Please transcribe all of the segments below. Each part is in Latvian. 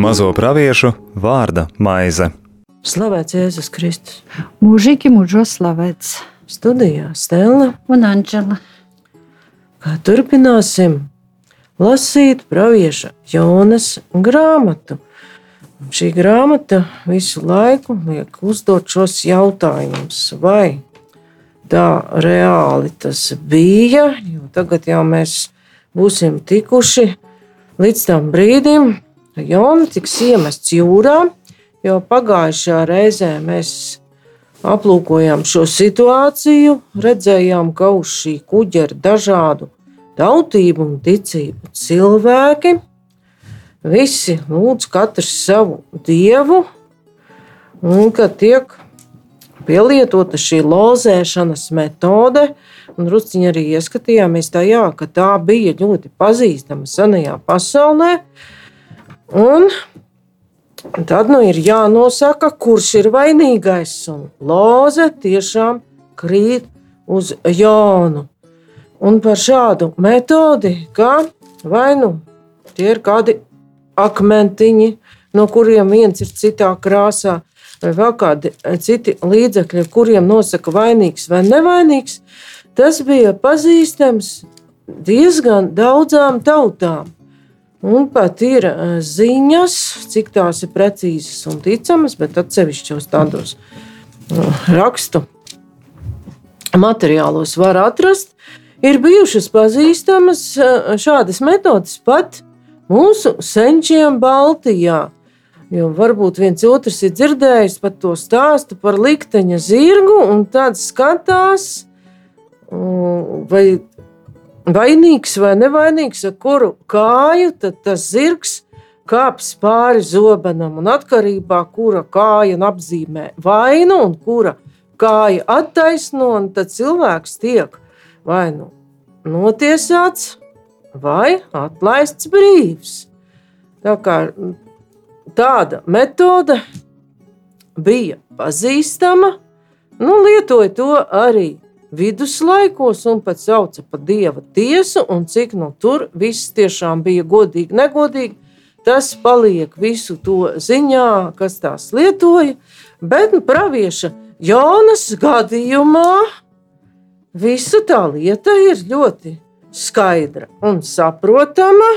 Mazo praviešu vārda maize. Slavēts Jēzus Kristus. Mūžīgi mūžos slavēts. Studijā Stela Un Anģela. kā turpināsim lasīt pravieša Jonas grāmatu. Šī grāmata visu laiku liek uzdot šos jautājumus, vai tā reāli tas bija, tagad jau mēs būsim tikuši līdz tam brīdim, kad Jona tiks iemests jūrā, jo pagājušajā reizē mēs aplūkojām šo situāciju, redzējām, ka uz šī kuģa ir dažādu tautību un ticību cilvēki. Visi lūdz katrs savu dievu, un ka tiek pielietota šī lozēšanas metode. Un Ruciņā arī ieskatījāmies tajā, ka tā bija ļoti pazīstama senajā pasaulē. Un tad nu ir jānosaka, kurš ir vainīgais. Un loze tiešām krīt uz Jānu. Un par šādu metodi, ka vai nu tie ir kādi akmentiņi, no kuriem viens ir citā krāsā, vai vēl kādi citi līdzekļi, kuriem nosaka vainīgs vai nevainīgs, tas bija pazīstams diezgan daudzām tautām. Un pat ir eh, ziņas, cik tās ir precīzas un ticamas, bet atsevišķos tādos eh, rakstu materiālos var atrast. Ir bijušas pazīstamas eh, šādas metodes pat mūsu senčiem Baltijā. Jo varbūt viens otrs ir dzirdējis par to stāstu par likteņa zirgu, un tad skatās, mm, vai vainīgs vai nevainīgs, ar kuru kāju tas zirgs kāps pāri zobenam, un atkarībā no kura kāja apzīmē vainu un kura kāja attaisno, tad cilvēks tiek vai nu notiesāts, vai atlaists brīvs. Tā kā tāda metode bija pazīstama, nu, lietoja to arī viduslaikos un pat sauca par dieva tiesu, un cik nu tur viss tiešām bija godīgi, negodīgi. Tas paliek visu to ziņā, kas tās lietoja, bet nu, pravieša Jonas gadījumā visa tā lieta ir ļoti skaidra un saprotama.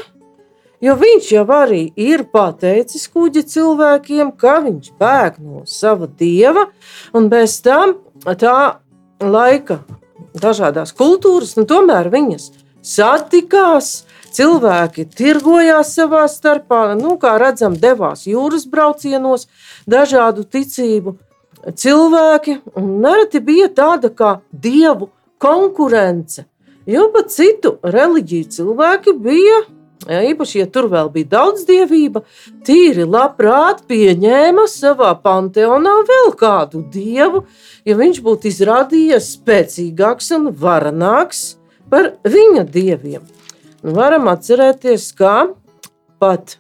Jo viņš jau arī ir pateicis kuģi cilvēkiem, ka viņš bēg no sava dieva, un bez tam tā laika dažādas kultūras, un tomēr viņas satikās. Cilvēki tirgojās savā starpā, nu, kā redzam, devās jūras braucienos, dažādu ticību cilvēki. Nereti bija tāda kā dievu konkurence, jo pat citu reliģiju cilvēki bija Ja, īpaši, ja tur vēl bija daudz dievība, tīri labprāt pieņēma savā panteonā vēl kādu dievu, ja viņš būtu izrādījies spēcīgāks un varenāks par viņa dieviem. Varam atcerēties, ka pat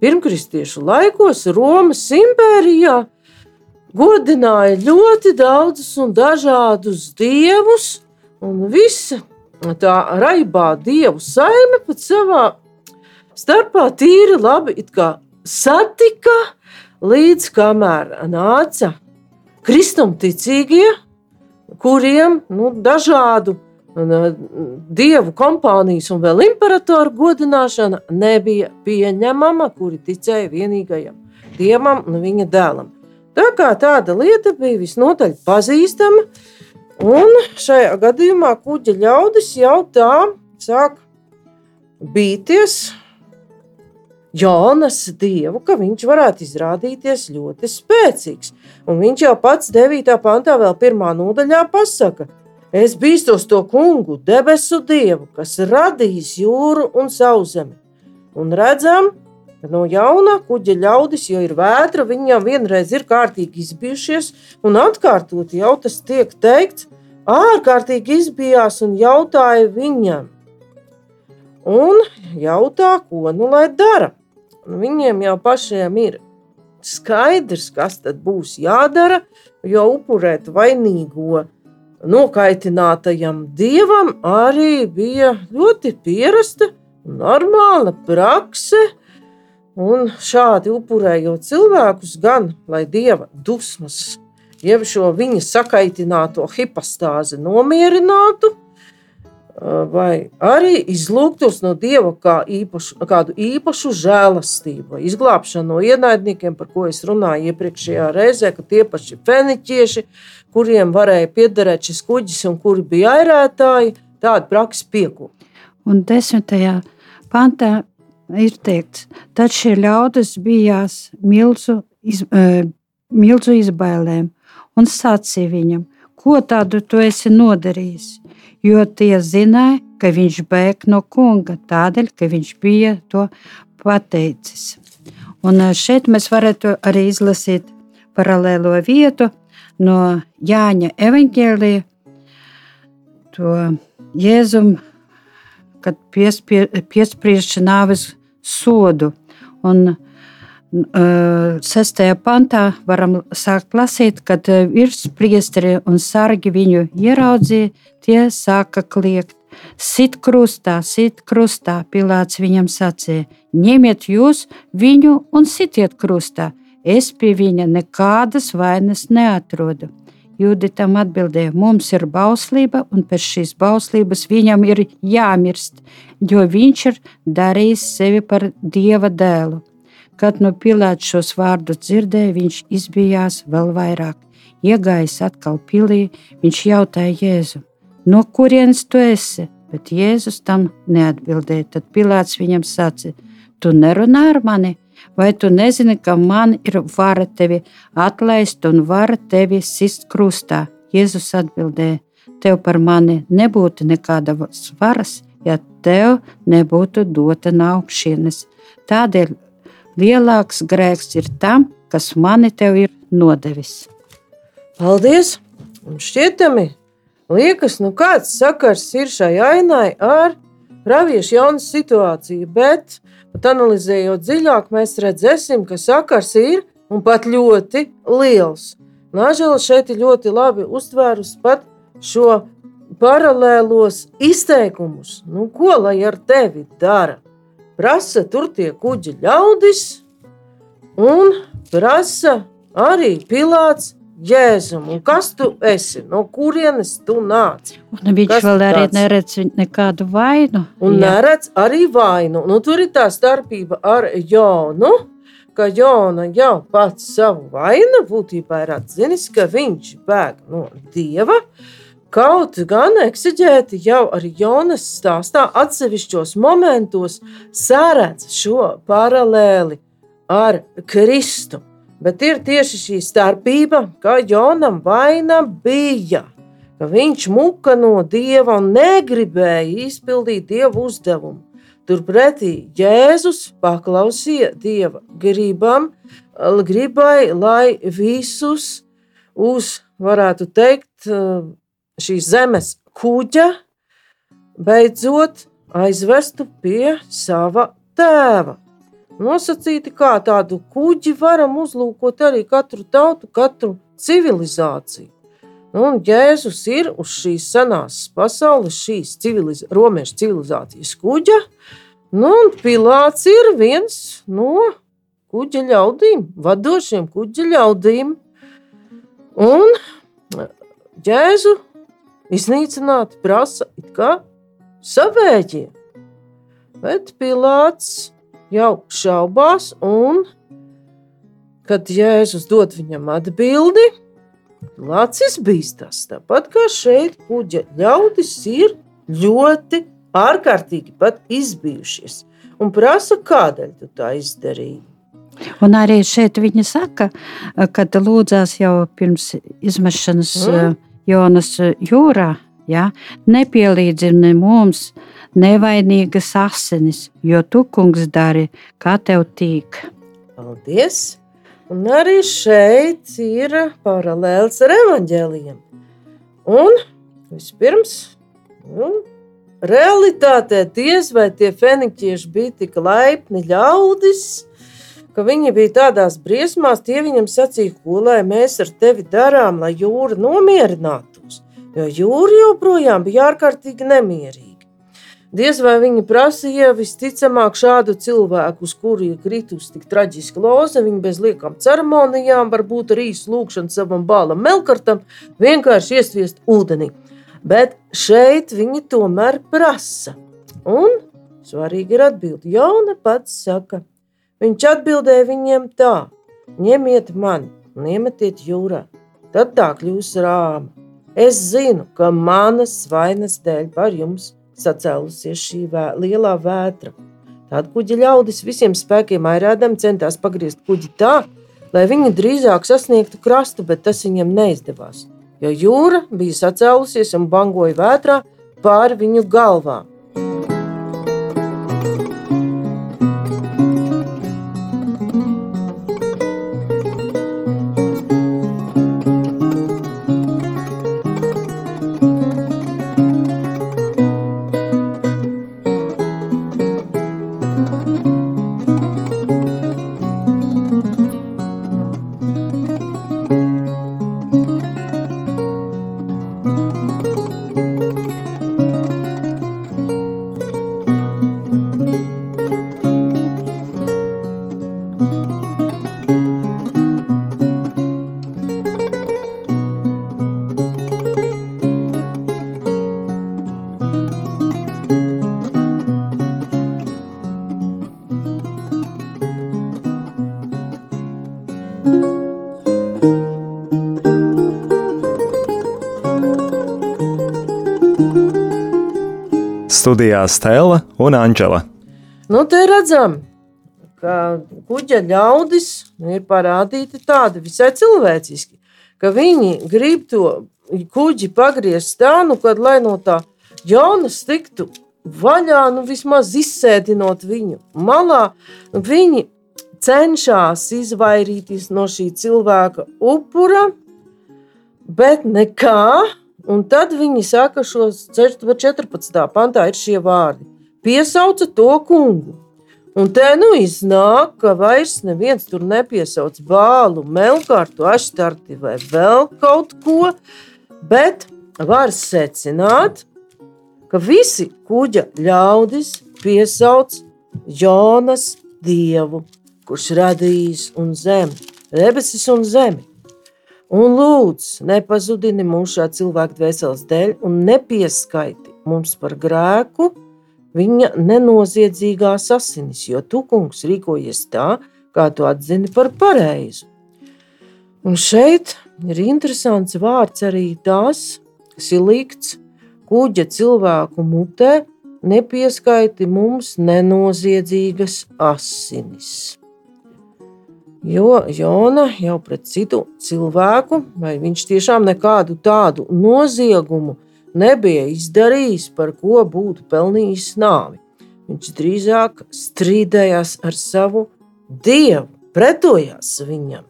pirmkristiešu laikos Romas impērijā godināja ļoti daudzus un dažādus dievus, un visa tā raibā dievu saime pat savā starpā tīri labi satika, līdz kamēr nāca kristumticīgie, kuriem nu, dažādu dievu kompānijas un vēl imperatoru godināšana nebija pieņemama, kuri ticēja vienīgajam dievam un viņa dēlam. Tā kā tāda lieta bija visnotaļ pazīstama, un šajā gadījumā kuģa ļaudis jau tā sāk bīties Jonas dievu, ka viņš varētu izrādīties ļoti spēcīgs. Un viņš jau pats 9. pantā, vēl pirmā nodaļā, pasaka, es bīstos to kungu, debesu dievu, kas radījis jūru un sauszemi. Un redzam, ka no jauna kuģa ļaudis, jo ir vētra, viņi jau vienreiz ir kārtīgi izbijušies, un atkārtot jau tas tiek teikts, ārkārtīgi izbijās un jautāja viņam. Un jautā, ko nu lai dara? Viņiem jau pašiem ir skaidrs, kas tad būs jādara, jo upurēt vainīgo nokaitinātajam dievam arī bija ļoti pierasta normāla prakse. Un šādi upurējot cilvēkus, gan lai dieva dusmas, jeb šo viņa sakaitināto hipostāzi nomierinātu, vai arī izlūgtos no dieva kā īpašu, kādu īpašu žēlastību, izglābšanu no ienaidniekiem, par ko es runāju iepriekšējā reizē, ka tie paši feniķieši, kuriem varēja piederēt šis kuģis un kuri bija airētāji, tādu praksi piekūp. Un desmitajā pantā ir teikts, tad šie ļaudis bijās milzu, iz, uh, milzu izbailēm un sacīja viņam, ko tādu tu esi nodarījis jo tie zināja, ka viņš bēg no kunga, tādēļ, ka viņš bija to pateicis. Un šeit mēs varētu arī izlasīt paralēlo vietu no Jāņa evaņģēlija, to Jēzum, kad piespie, piespriež nāves sodu. Un Sestajā pantā varam sākt lasīt, kad virspriesteri un sargi viņu ieraudzīja, tie sāka kliegt. Sit krustā, sit krustā, Pilārs viņam sacīja: ņemiet jūs viņu un sitiet krustā. Es pie viņa nekādas vainas neatrodu. Juditam atbildēja, mums ir bauslība, un pēc šīs bauslības viņam ir jāmirst, jo viņš ir darījis sevi par dieva dēlu. Kad no Pilāta šos vārdus dzirdēja, viņš izbijās vēl vairāk. Iegājis atkal pilī, viņš jautāja Jēzu, no kurienes tu esi? Bet Jēzus tam neatbildēja. Tad Pilāts viņam sacīja: Tu nerunā ar mani, vai tu nezini, ka man ir vara tevi atlaist un vara tevi sist krustā? Jēzus atbildēja: Tev par mani nebūtu nekādas varas, ja tev nebūtu dota no augšienes. Tādēļ lielāks grēks ir tam, kas mani tev ir nodevis. Paldies! Un šķietami, liekas, nu kāds sakars ir šai ainai ar praviešu jaunu situāciju, bet, pat analizējot dziļāk, mēs redzēsim, ka sakars ir un pat ļoti liels. Nāžēl šeit ļoti labi uztvērus pat šo paralēlos izteikumus. Nu, ko lai ar tevi dara? prasa tur tie kuģi ļaudis, un prasa arī Pilārs Jēzum, kas tu esi, no kurienes tu nāc? Un viņš kas vēl arī neredz nekādu vainu. Un jā. neredz arī vainu. Nu, tur ir tā starpība ar Jonu, ka Jona jau pats savu vainu būtībā ir atzinis, ka viņš bēg no Dieva, Kaut gan eksigēti jau arī Jonas stāstā atsevišķos momentos sāredz šo paralēli ar Kristu. Bet ir tieši šī starpība, ka Jonam vaina bija, ka viņš muka no dieva un negribēja izpildīt dievu uzdevumu. Turpretī Jēzus paklausīja dieva gribam, gribai, lai visus uz, varētu teikt, šīs zemes kuģa beidzot aizvestu pie sava tēva. Nosacīti, kā tādu kuģi varam uzlūkot arī katru tautu, katru civilizāciju. Nu, un Jēzus ir uz šīs senās pasaules, šīs civiliz romiešu civilizācijas kuģa, nu, un Pilārs ir viens no kuģa ļaudīm, vadošiem kuģa ļaudīm. Un Jēzu iznīcināti prasa it kā savēģiem. Bet Pilārs jau šaubās, un kad Jēzus dod viņam atbildi, Pilārs izbīstās. Tāpat kā šeit, kuģa ļaudis ir ļoti ārkārtīgi pat izbijušies un prasa, kādēļ tu tā izdarīji. Un arī šeit viņa saka, kad lūdzās jau pirms izmešanas. Mm Jonas jūrā, ja, nepielīdzini mums nevainīgas asinis, jo tu, kungs, dari, kā tev tīk. Paldies! Un arī šeit ir paralēls ar evaņģēliem. Un vispirms, nu, realitātē diez vai tie feniķieši bija tik laipni ļaudis, ka viņi bija tādās briesmās, tie viņam sacīja, ko lai mēs ar tevi darām, lai jūra nomierinātos. jo jūra joprojām bija ārkārtīgi nemierīga. Diez vai viņi prasīja visticamāk šādu cilvēku, uz kuru ir kritusi tik traģiska loza, viņa bez liekām ceremonijām, varbūt arī slūgšana savam bālam melkartam, vienkārši iesviest ūdenī. Bet šeit viņi tomēr prasa. Un svarīgi ir atbildi. Jauna pats saka, viņš atbildēja viņiem tā: ņemiet mani un iemetiet jūrā, tad tā kļūs rāma. Es zinu, ka manas vainas dēļ par jums sacēlusies šī vē, lielā vētra. Tad kuģa ļaudis visiem spēkiem airādam centās pagriezt kuģi tā, lai viņi drīzāk sasniegtu krastu, bet tas viņiem neizdevās, jo jūra bija sacēlusies un bangoja vētrā pāri viņu galvām. Studijā Stela un Anģela. Nu, te redzam, ka kuģa ļaudis ir parādīti tādi visai cilvēciski, ka viņi grib to kuģi pagriezt tā, nu, kad lai no tā jaunas tiktu vaļā, nu, vismaz izsēdinot viņu malā, viņi cenšas izvairīties no šī cilvēka upura, bet nekā. Un tad viņi saka, šo 14. pantā ir šie vārdi: piesauca to kungu. Un te nu iznāk, ka vairs neviens tur nepiesauc bālu, melkārtu, aštarti vai vēl kaut ko, bet var secināt, ka visi kuģa ļaudis piesauc Jonas dievu, kurš radījis un zemi, debesis un zemi. Un lūdzu, nepazudini mūsu šā cilvēka dvēseles dēļ, un nepieskaiti mums par grēku viņa nenoziedzīgās asinis, jo tu, kungs, rīkojies tā, kā tu atzini par pareizu. Un šeit ir interesants vārds arī tās, kas ir likts kuģa cilvēku mutē, nepieskaiti mums nenoziedzīgas asinis. Jo Jona jau pret citu cilvēku, vai viņš tiešām nekādu tādu noziegumu nebija izdarījis, par ko būtu pelnījis nāvi. Viņš drīzāk strīdējās ar savu dievu, pretojās viņam.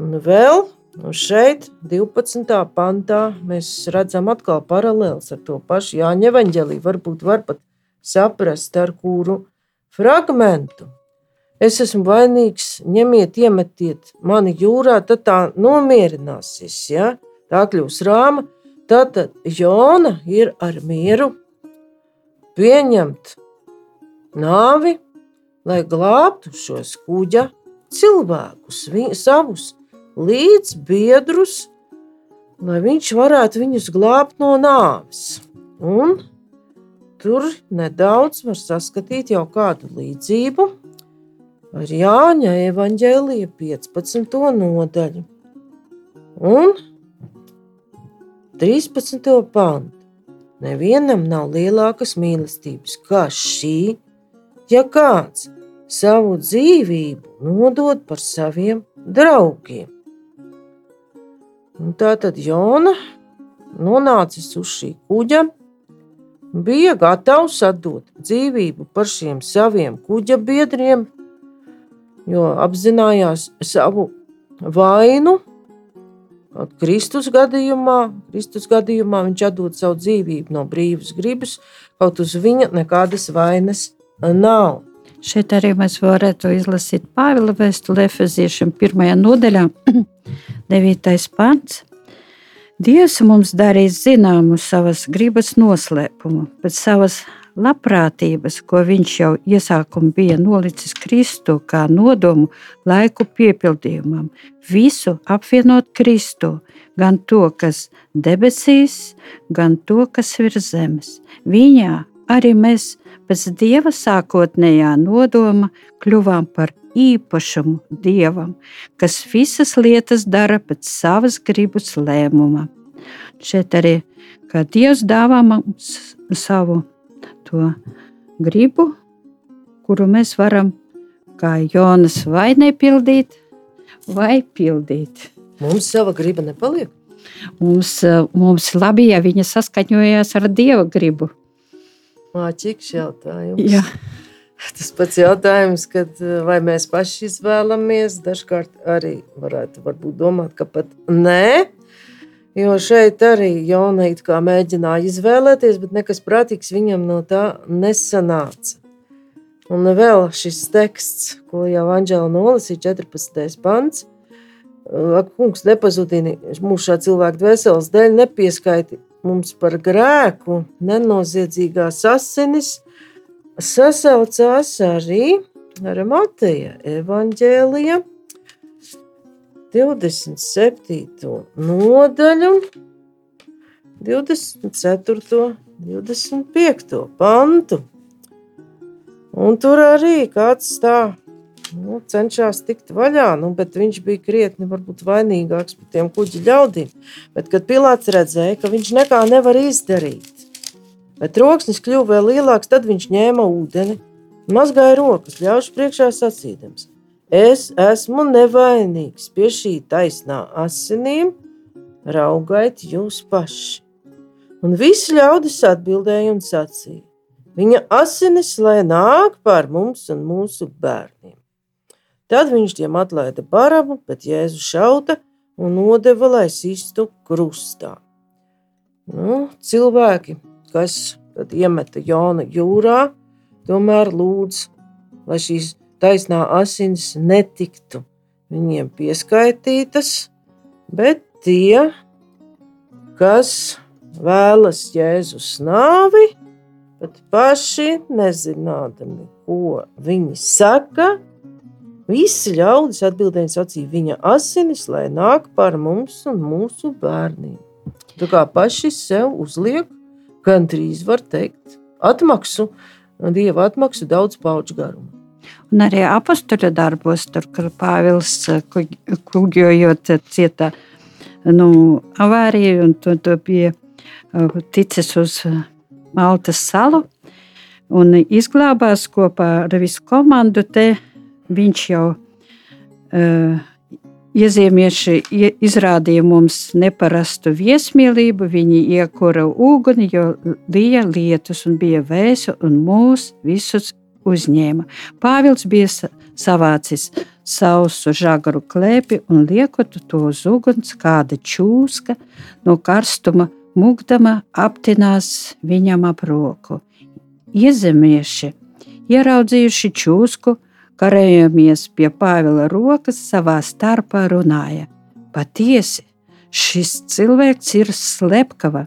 Un vēl un šeit, 12. pantā, mēs redzam atkal paralēlus ar to pašu Jāņa evaņģēlī. Varbūt var pat saprast, ar kuru fragmentu es esmu vainīgs, ņemiet, iemetiet mani jūrā, tad tā nomierināsies. Ja? Tā kļūs rāma. Tad Jona ir ar mieru pieņemt nāvi, lai glābtu šos kuģa cilvēkus, viņ, savus līdzbiedrus, lai viņš varētu viņus glābt no nāves. Un tur nedaudz var saskatīt jau kādu līdzību ar Jāņa evanģēlija 15. nodaļu un 13. pantu. Nevienam nav lielākas mīlestības kā šī, ja kāds savu dzīvību nodod par saviem draugiem. Un tā tad Jona, nonācis uz šī kuģa, bija gatavs atdot dzīvību par šiem saviem kuģa biedriem, jo apzinājās savu vainu. Kristus gadījumā, Kristus gadījumā viņš atdod savu dzīvību no brīvas gribas, kaut uz viņa nekādas vainas nav. Šeit arī mēs varētu izlasīt Pāvila vēstuli Efeziešiem pirmajā nodaļā, 9. pants. Dievs mums darīs zināmu savas gribas noslēpumu, pēc savas labprātības, ko viņš jau iesākumā bija nolicis Kristu kā nodomu laiku piepildījumam, visu apvienot Kristu, gan to, kas debesīs, gan to, kas virs zemes. Viņā arī mēs pēc Dieva sākotnējā nodoma kļuvām par īpašumu Dievam, kas visas lietas dara pēc savas gribas lēmuma. Šeit arī kā Dievs dāvā mums savu to gribu, kuru mēs varam, kā Jonas, vai nepildīt, vai pildīt. Mums sava griba nepaliek. Mums, mums labi, ja viņa saskaņojās ar Dieva gribu. Māķīgs jautājums. Jā. Tas pats jautājums, kad, vai mēs paši izvēlamies, dažkārt arī varētu domāt, ka pat nē. Jo šeit arī Jona it kā mēģināja izvēlēties, bet nekas prātīgs viņam no tā nesanāca. Un vēl šis teksts, ko jau Anģela nolasīja, 14. pants. Kungs, nepazudini mūsu šā cilvēka dvēseles dēļ, nepieskaiti mums par grēku, nenoziedzīgās asinis, sasaucās arī ar Mateja evaņģēlija 27. nodaļu, 24. 25. pantu. Un tur arī kāds tā nu, cenšas tikt vaļā, nu, bet viņš bija krietni varbūt, vainīgāks par tiem kuģi ļaudīm. Bet, kad Pilārs redzēja, ka viņš nekā nevar izdarīt, bet troksnis kļuva vēl lielāks, tad viņš ņēma ūdeni, mazgāja rokas, ļaužu priekšā sacīdams: Es esmu nevainīgs pie šī taisnā asinīm, raugiet jūs paši. Un visi ļaudis atbildēja un sacīja: Viņa asinis lai nāk pār mums un mūsu bērniem. Tad viņš tiem atlaida barabu, bet Jēzu šauta un nodeva, lai sistu krustā. Nu, cilvēki, kas iemeta Jona jūrā, tomēr lūdz, lai šīs taisnā asins netiktu viņiem pieskaitītas, bet tie, kas vēlas Jēzus nāvi, bet paši nezinādami, ko viņi saka, visi ļaudis atbildēja sacīja viņa asinis, lai nāk par mums un mūsu bērniem. Tā kā paši sev uzliek gandrīz var teikt, atmaksu, dieva atmaksu daudz pauģu garumu. Un arī apakstuļa darbos, tur, kur Pāvils eh, kuģojot eh, cietā nu, avāriju, un to, to bija eh, ticis uz Maltas salu un izglābās kopā ar visu komandu. Te viņš jau uh, Iezīmieši izrādīja mums neparastu viesmīlību. Viņi iekura uguni, jo bija lietus un bija vēsu, un mūs visus uzņēma. Pāvils bija savācis sausu žagaru klēpi un liekot to uz uguns, kāda čūska no karstuma mugdama aptinās viņam ap roku. Iezemieši, ieraudzījuši čūsku, karējamies pie Pāvila rokas, savā starpā runāja: Patiesi, šis cilvēks ir slepkava,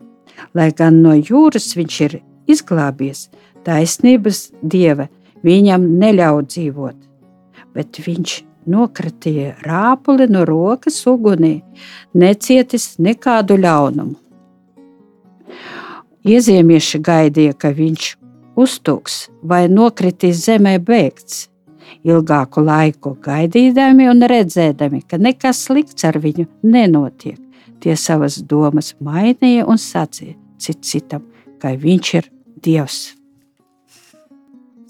lai gan no jūras viņš ir izglābies, taisnības dieva viņam neļauj dzīvot. Bet viņš nokratīja rāpuli no rokas ugunī, necietis nekādu ļaunumu. Iezīmieši gaidīja, ka viņš uztūks vai nokritīs zemē bēgts ilgāku laiku gaidīdami un redzēdami, ka nekas slikts ar viņu nenotiek. Tie savas domas mainīja un sacīja cit citam, ka viņš ir Dievs.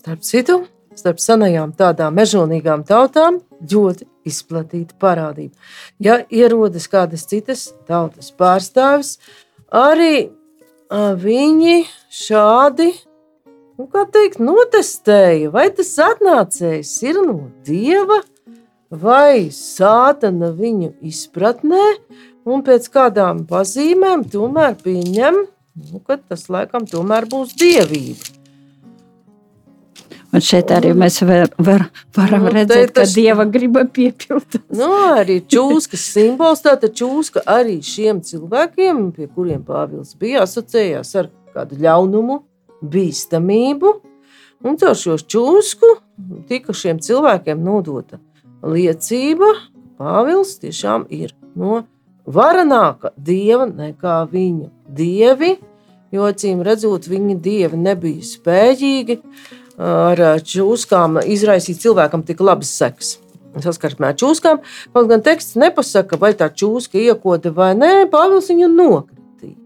Starp citu, starp senajām tādām mežonīgām tautām ļoti izplatīta parādība. Ja ierodas kādas citas tautas pārstāvis, arī viņi šādi nu, teikt, notestēja, vai tas atnācējs ir no dieva vai sātana viņu izpratnē, un pēc kādām pazīmēm tomēr pieņem, nu, ka tas laikam tomēr būs dievība. Un šeit arī mēs var, var, varam Nu, redzēt, te ka tas- Dieva griba piepildīt. Nu, arī čūskas simbols. Tātad čūska arī šiem cilvēkiem, pie kuriem Pāvils bija, asociējās ar kādu ļaunumu, bīstamību. Un caur šo čūsku tika šiem cilvēkiem nodota liecība, ka Pāvils tiešām ir no varenāka dieva nekā viņa dievi. Jo acīm redzot, viņa dievi nebija spējīgi ar čūskām izraisīt cilvēkam tik labas sekas. Saskarsmē ar čūskām, kaut gan teksts nepasaka, vai tā čūska iekoda vai nē, Pāvils viņu nokritīja.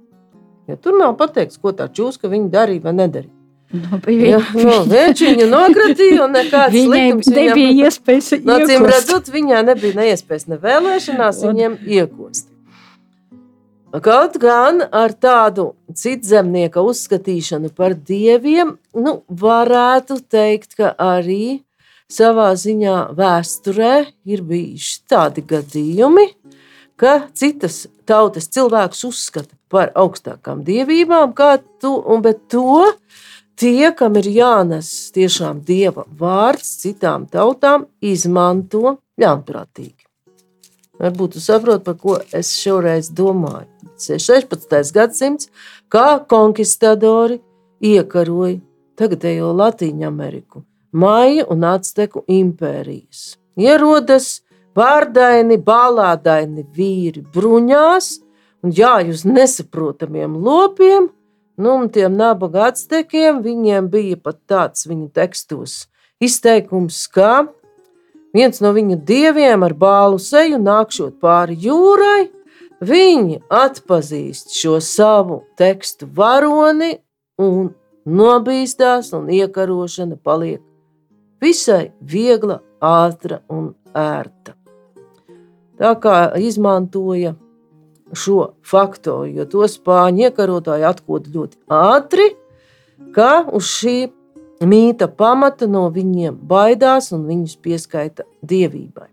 Ja tur nav pateikts, ko tā čūska viņa darīja vai nedarīja. Nu, Ja, viņa, nu, viņš viņu nokritīja un nekāds viņai likums nebija iespējas No iekost. redzot, viņai nebija neiespējas ne vēlēšanās, Un- viņiem iekost. Kaut gan ar tādu citzemnieka uzskatīšanu par dieviem, nu, varētu teikt, ka arī savā ziņā vēsturē ir bijuši tādi gadījumi, ka citas tautas cilvēks uzskata par augstākām dievībām, kā tu, un bet to tie, kam ir jānes tiešām dieva vārds citām tautām, izmanto ļaunprātīgi. Varbūt jūs saprotat, par ko es šoreiz domāju. 16. gadsimts, kā konkistadori iekaroja tagadējo Latviju Ameriku, Maiju un Azteku impērijas. Ierodas vārdaini, balādaini vīri bruņās un jāj uz nesaprotamiem lopiem, nu, un tiem nabaga aztekiem viņiem bija pat tāds viņu tekstos izteikums, ka viens no viņu dieviem ar bālu seju nākšot pāri jūrai, viņi atpazīst šo savu tekstu varoni un nobīstās, un iekarošana paliek visai viegla, ātra un ērta. Tā kā izmantoja šo faktoru, jo to spāņu iekarotāji atklāja ļoti ātri, ka uz šī mīta pamata no viņiem baidās un viņus pieskaita dievībai.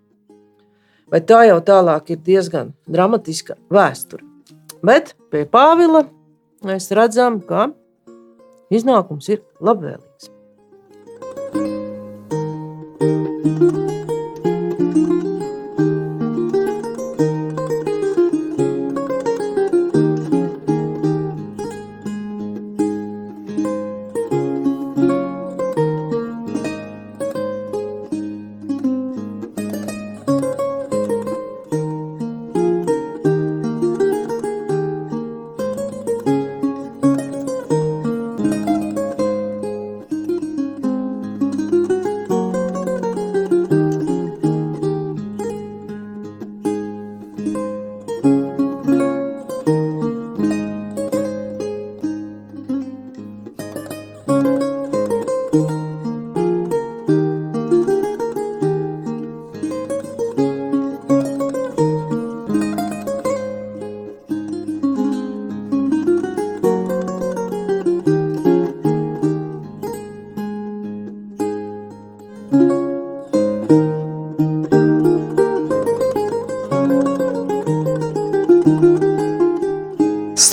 Bet tā jau tālāk ir diezgan dramatiska vēsture. Bet pie Pāvila mēs redzam, ka iznākums ir labvēlīgs.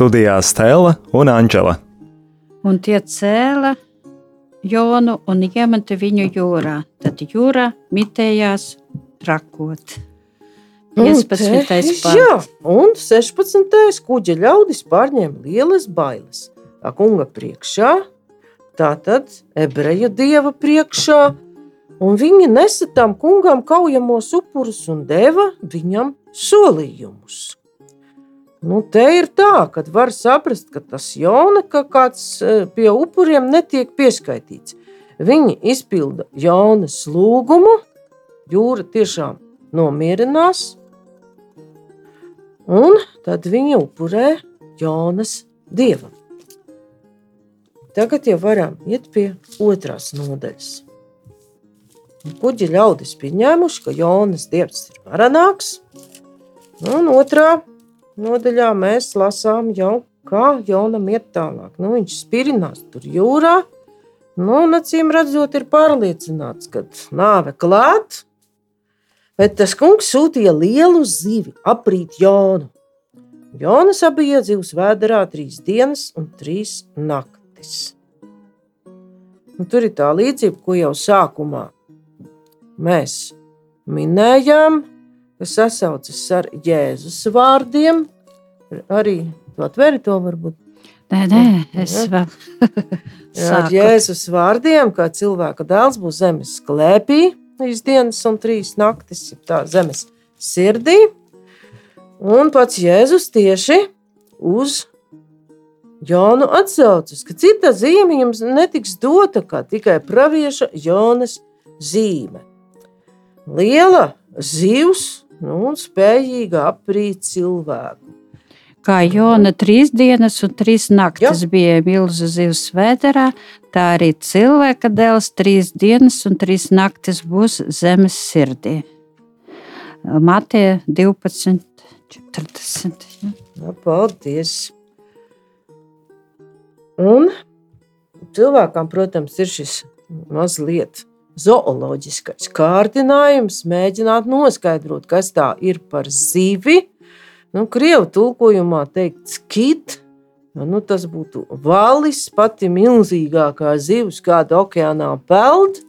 Studijā Stela un Anģela. Un tie cēla Jonu un iemeta viņu jūrā. Tad jūra mitējās trakot. 15. pāns. Jā, un 16. kuģa ļaudis pārņēma lielas bailes. Tā kunga priekšā, tātad ebreju dieva priekšā, un viņi nesa tam kungam kaujamos upurus un deva viņam solījumus. Nu, te ir tā, ka var saprast, ka tas Jona, ka kāds eh, pie upuriem netiek pieskaitīts. Viņi izpilda Jonas lūgumu, jūra tiešām nomierinās, un tad viņi upurē Jonas dievam. Tagad jau varam iet pie otrās nodaļas. Kuģi ļaudis pieņēmuši, ka Jonas dievs ir varenāks, un otrā nodaļā mēs lasām jau, kā Jonam iet tālāk. Nu, viņš spirinās tur jūrā, nu, un acīm redzot, ir pārliecināts, ka nāve klāt. Bet tas kungs sūtīja lielu zivi, aprīt Jonu. Jonas bija iedzīvs vēderā trīs dienas un trīs naktis. Un tur ir tā līdzība, ko jau sākumā mēs minējām, kas sasaucas ar Jēzus vārdiem. Arī to atveri to varbūt. Nē, nē, es vēl. Jā, ar Jēzus vārdiem, kā cilvēka dēls būs zemes klēpī, trīs dienas un trīs naktis, tā zemes sirdī. Un pats Jēzus tieši uz Jonu atsaucas, ka cita zīme jums netiks dota kā tikai pravieša Jonas zīme. Liela zivs nu, un spējīga aprīt cilvēku. Kā Jona trīs dienas un trīs naktis Jā. bija milzu zivs vēderā, tā arī cilvēka dēls trīs dienas un trīs naktis būs zemes sirdī. Matē 12, 40. Ja. Nu, paldies! Un cilvēkam, protams, ir šis mazliet zooloģiskais kārdinājums, mēģināt noskaidrot, kas tā ir par zivi. Nu, Krievu tulkojumā teikts kit, nu, tas būtu valis, pati milzīgākā zivs, kāda okeānā peld.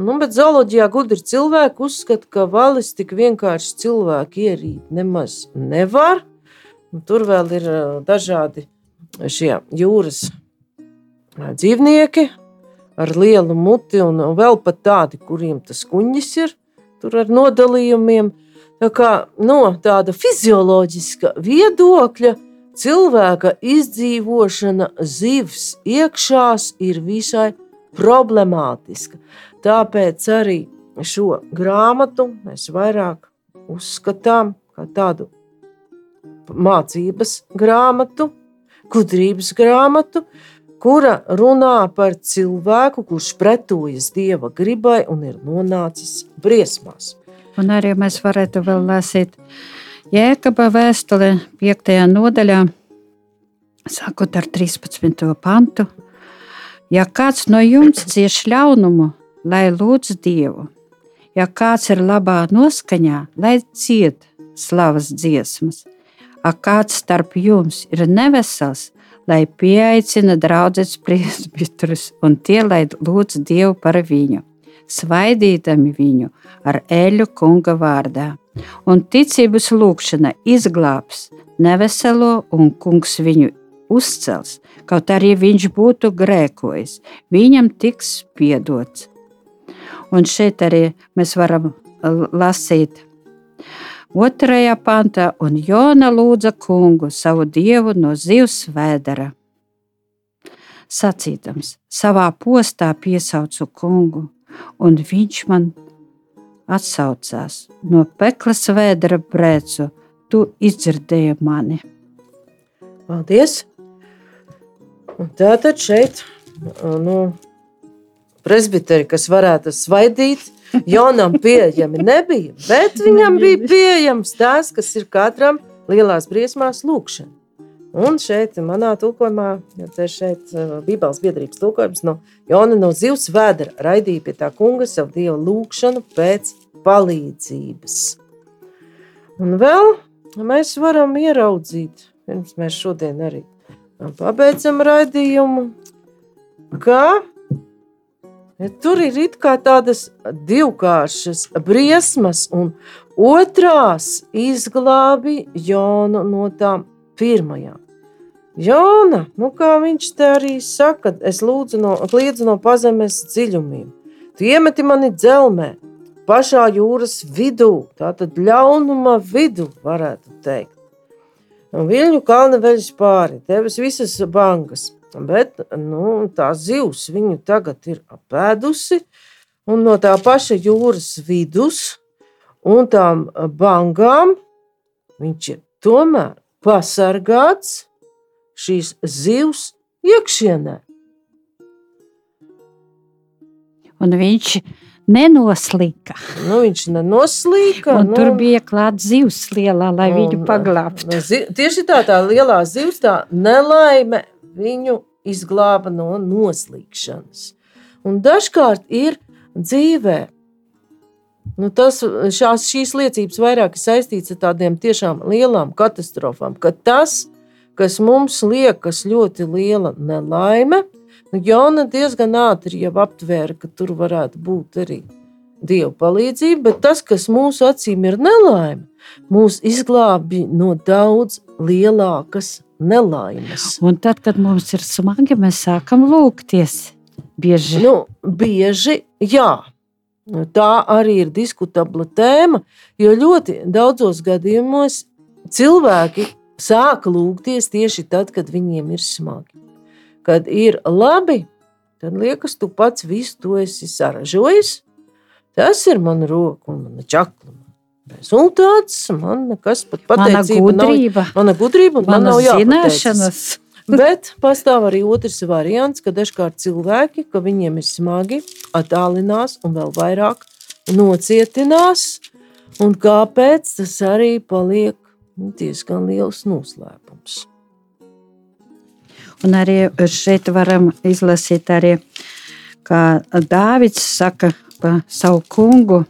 Nu, bet zooloģijā gudri cilvēki uzskata, ka valis tik vienkārši cilvēku ierīt nemaz nevar. Un tur vēl ir dažādi šie jūras dzīvnieki ar lielu muti, un vēl pat tādi, kuriem tas kuņģis ir tur ar nodalījumiem. Tā kā no tāda fizioloģiska viedokļa cilvēka izdzīvošana zivs iekšās ir visai problemātiska. Tāpēc arī šo grāmatu mēs vairāk uzskatām par tādu mācības grāmatu, gudrības grāmatu, kura runā par cilvēku, kurš pretojas dieva gribai un ir nonācis briesmās. Un arī mēs varētu vēl lasīt Jēkaba vēstuli 5. nodaļā, sākot ar 13. pantu. Ja kāds no jums cieš ļaunumu, lai lūdz Dievu, ja kāds ir labā noskaņā, lai ciet slavas dziesmas, ja kāds starp jums ir nevesels, lai pieaicina draugus presbitrus un tie, lai lūdz Dievu par viņu, svaidītami viņu ar eļu kunga vārdā. Un ticības lūkšana izglābs neveselo, un kungs viņu uzcels, kaut arī viņš būtu grēkojis, viņam tiks piedots. Un šeit arī mēs varam lasīt Otrajā pantā, un Jona lūdza kungu, savu dievu no zivs vēdera. Sacītams, savā postā piesaucu kungu, un viņš man atsaucās no peklas vēdera brēcu, tu izdzirdēji mani. Paldies! Un tātad šeit nu, presbiteri, kas varētu svaidīt, Jonam pieejami nebija, bet viņam bija pieejams tas, kas ir katram lielās briesmās lūkšana. Un šeit, manā tulkojumā, ja tas šeit Bībeles biedrības tulkojums no Jona no zivs vēdera raidīja pie tā kunga savu dievu lūkšanu pēc palīdzības. Un vēl mēs varam ieraudzīt, pirms mēs šodien arī pabeidzam raidījumu, ka Ja tur ir tādas divkāršas briesmas, un otrās izglābi Jonu no tām pirmajām. Jona, nu kā viņš te arī saka, es lūdzu no, kliedzu no pazemes dziļumiem. Tu iemeti mani dzelmē, pašā jūras vidū, tātad ļaunuma vidū, varētu teikt. Un viļņu kalna veļas pāri, tevis visas bangas. Bet nu, tā zivs viņu tagad ir apēdusi, un no tā paša jūras vidus un tām bangām viņš ir tomēr pasargāts šīs zivs iekšienē. Un viņš nenoslīka. Nu, viņš nenoslīka. Un nu, tur bija klāts zivs lielā, lai un, viņu paglābtu. Nu, zi, tieši tā, tā lielā zivs, tā nelaime viņu izglāba no noslīkšanas. Un dažkārt ir dzīvē. Nu, tas, šās, šīs liecības vairāk ir saistītas ar tādiem tiešām lielām katastrofām, ka tas, kas mums liekas ļoti liela nelaime, nu, Jona diezgan ātri jau aptvēra, ka tur varētu būt arī Dieva palīdzība, bet tas, kas mūsu acīm ir nelaime, mūs izglābi no daudz lielākas nelaimes. Un tad, kad mums ir smagi, mēs sākam lūgties. Bieži. Nu, bieži, jā. Tā arī ir diskutabla tēma, jo ļoti daudzos gadījumos cilvēki sāka lūgties tieši tad, kad viņiem ir smagi. Kad ir labi, tad liekas, tu pats visu to esi saražojis. Tas ir mana roka un mana čakla. Rezultāts man nekas pat pateicība mana gudrība, nav. Mana gudrība un man nav zināšanas. Bet pastāv arī otrs variants, ka dažkārt cilvēki, ka viņiem ir smagi, attālinās un vēl vairāk nocietinās. Un kāpēc tas arī paliek diezgan liels noslēpums. Un arī šeit varam izlasīt, arī, kā Dāvids saka par savu kungu.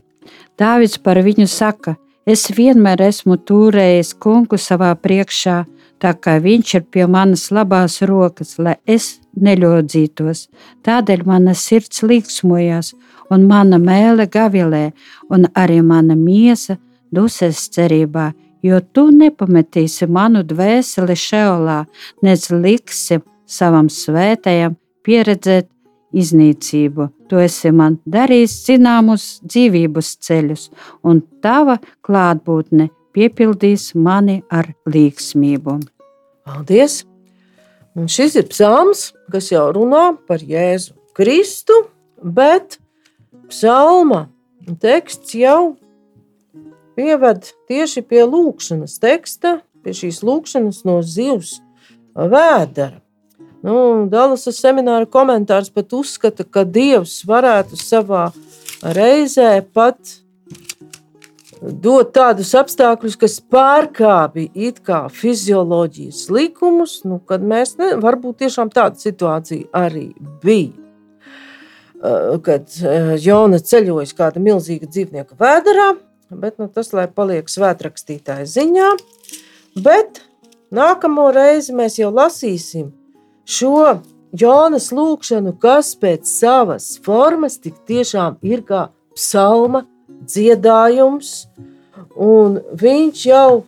Dāvids par viņu saka, es vienmēr esmu turējis kungu savā priekšā, tā kā viņš ir pie manas labās rokas, lai es neļodzītos. Tādēļ mana sirds līksmojās, un mana mēlē gavilē, un arī mana miesa duses cerībā, jo tu nepametīsi manu dvēseli šeolā, nec liksi savam svētajam pieredzēt iznīcību. Tu esi man darījis zināmus dzīvības ceļus, un tava klātbūtne piepildīs mani ar līgsmību. Paldies! Un šis ir psalms, kas jau runā par Jēzu Kristu, bet psalma teksts jau pieved tieši pie lūkšanas teksta, pie šīs lūkšanas no zivs vēdera. Nu, Dalasas semināra komentārs pat uzskata, ka Dievs varētu savā reizē pat dot tādus apstākļus, kas pārkāpj fizioloģijas likumus, nu, kad mēs ne, varbūt tiešām tāda situācija arī bija. Kad Jona ceļojas kāda milzīga dzīvnieka vēderā, bet nu, tas lai paliek svētrakstītāja ziņā. Bet nākamo reizi mēs jau lasīsim šo Jonas lūgšanu, kas pēc savas formas tik tiešām ir kā psalma dziedājums, un viņš jau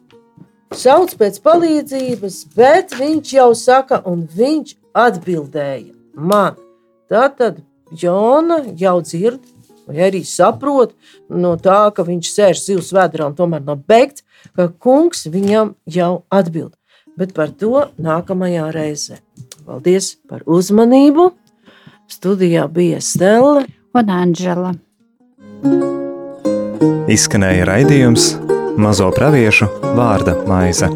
sauc pēc palīdzības, bet viņš jau saka, un viņš atbildēja man. Tātad Jona jau dzird, vai arī saprot no tā, ka viņš sēž zivs vēdā un tomēr nav beigts, ka kungs viņam jau atbild. Bet par to nākamajā reizē. Paldies par uzmanību! Studijā bija Stela un Anģela. Izskanēja raidījums Mazo praviešu vārda maize.